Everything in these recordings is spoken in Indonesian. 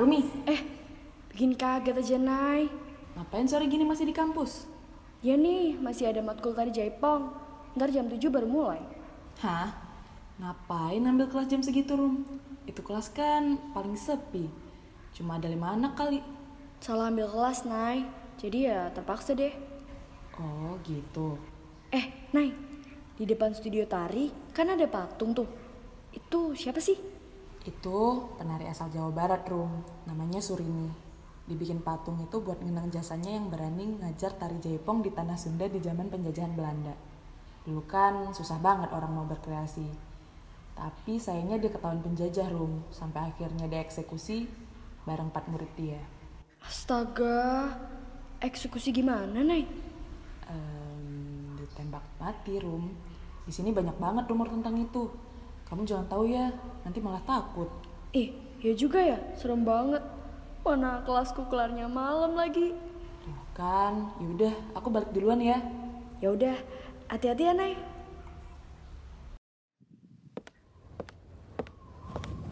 Arumi, Eh, bikin kaget aja, Nay. ngapain sore gini masih di kampus? Ya nih, masih ada matkul tari Jaipong. Ntar jam 7 baru mulai. Hah? Ngapain ambil kelas jam segitu, Rum? Itu kelas kan paling sepi. Cuma ada lima anak kali. Salah ambil kelas, Nay. Jadi ya terpaksa deh. Oh, gitu. Eh, Nay. Di depan studio tari kan ada patung tuh. Itu siapa sih? Itu penari asal Jawa Barat, Rum. Namanya Surini. Dibikin patung itu buat ngenang jasanya yang berani ngajar tari Jaipong di tanah Sunda di zaman penjajahan Belanda. Dulu kan susah banget orang mau berkreasi. Tapi sayangnya dia ketahuan penjajah, Rum. Sampai akhirnya dieksekusi bareng empat murid dia. Astaga. Eksekusi gimana, Nay? Em, ditembak mati, Rum. Di sini banyak banget rumor tentang itu. Kamu jangan tahu ya, nanti malah takut. Eh, ya juga ya. Serem banget. Mana kelasku kelarnya malam lagi. Tuh kan, yaudah, aku balik duluan ya. Ya udah, hati-hati ya, Nay.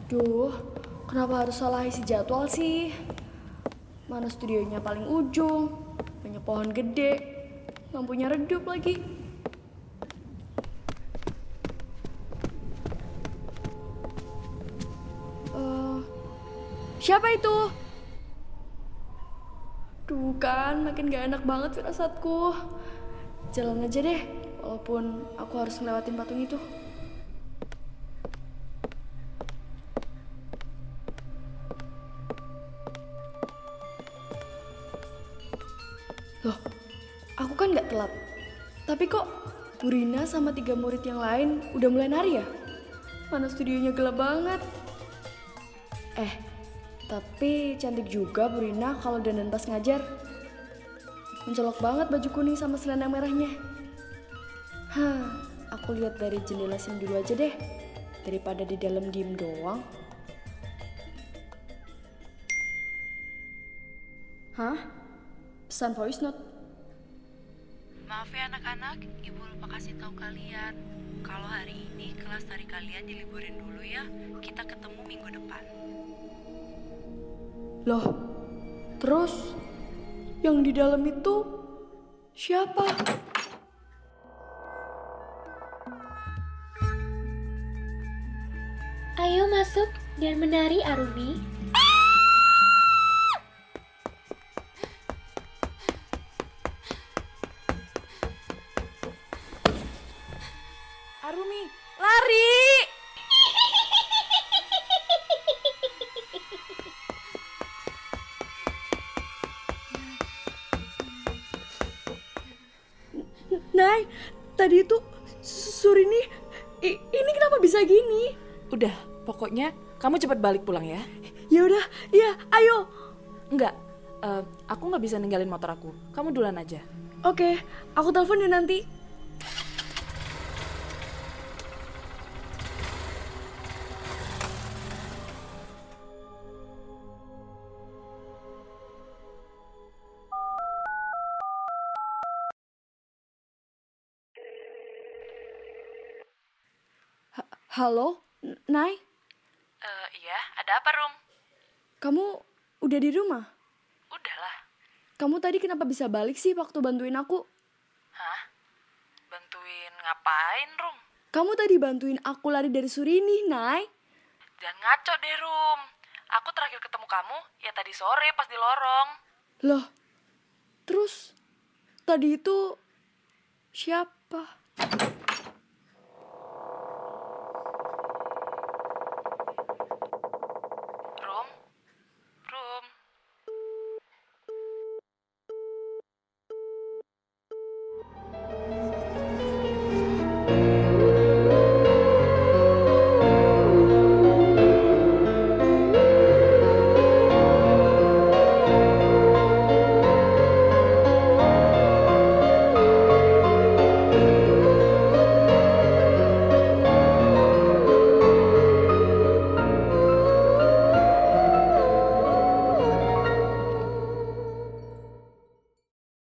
Duh, kenapa harus salah isi jadwal sih? Mana studionya paling ujung, banyak pohon gede, lampunya redup lagi. Siapa itu? Duh kan, makin gak enak banget firasatku. Jalan aja deh, walaupun aku harus ngelewatin patung itu. Loh, aku kan gak telat. Tapi kok Burina sama tiga murid yang lain udah mulai nari ya? Mana studionya gelap banget. Eh, tapi cantik juga Burina kalau dandan pas ngajar. Mencolok banget baju kuning sama selendang merahnya. Hah, aku lihat dari jendela sini dulu aja deh. Daripada di dalam diem doang. Hah? Pesan voice note? Maaf ya anak-anak, ibu lupa kasih tahu kalian. Kalau hari ini kelas tari kalian diliburin dulu ya. Kita ketemu minggu depan. Loh, terus yang di dalam itu siapa? Ayo masuk dan menari Arumi. Arumi, lari! Nay, tadi itu Surini, i- ini kenapa bisa gini? Udah, pokoknya kamu cepat balik pulang ya. Ya udah, ya, ayo. Enggak, eh, aku nggak bisa ninggalin motor aku. Kamu duluan aja. Oke, aku telepon ya nanti. Halo, Nay, Eh iya, ada apa Rum? kamu udah di rumah? Udahlah. Kamu tadi kenapa bisa balik sih waktu bantuin aku? Hah? Bantuin ngapain Rum? Kamu tadi bantuin aku lari dari Surini, Nay. Jangan ngaco deh Rum. Aku terakhir ketemu kamu ya tadi sore pas di lorong. Loh, terus tadi itu siapa?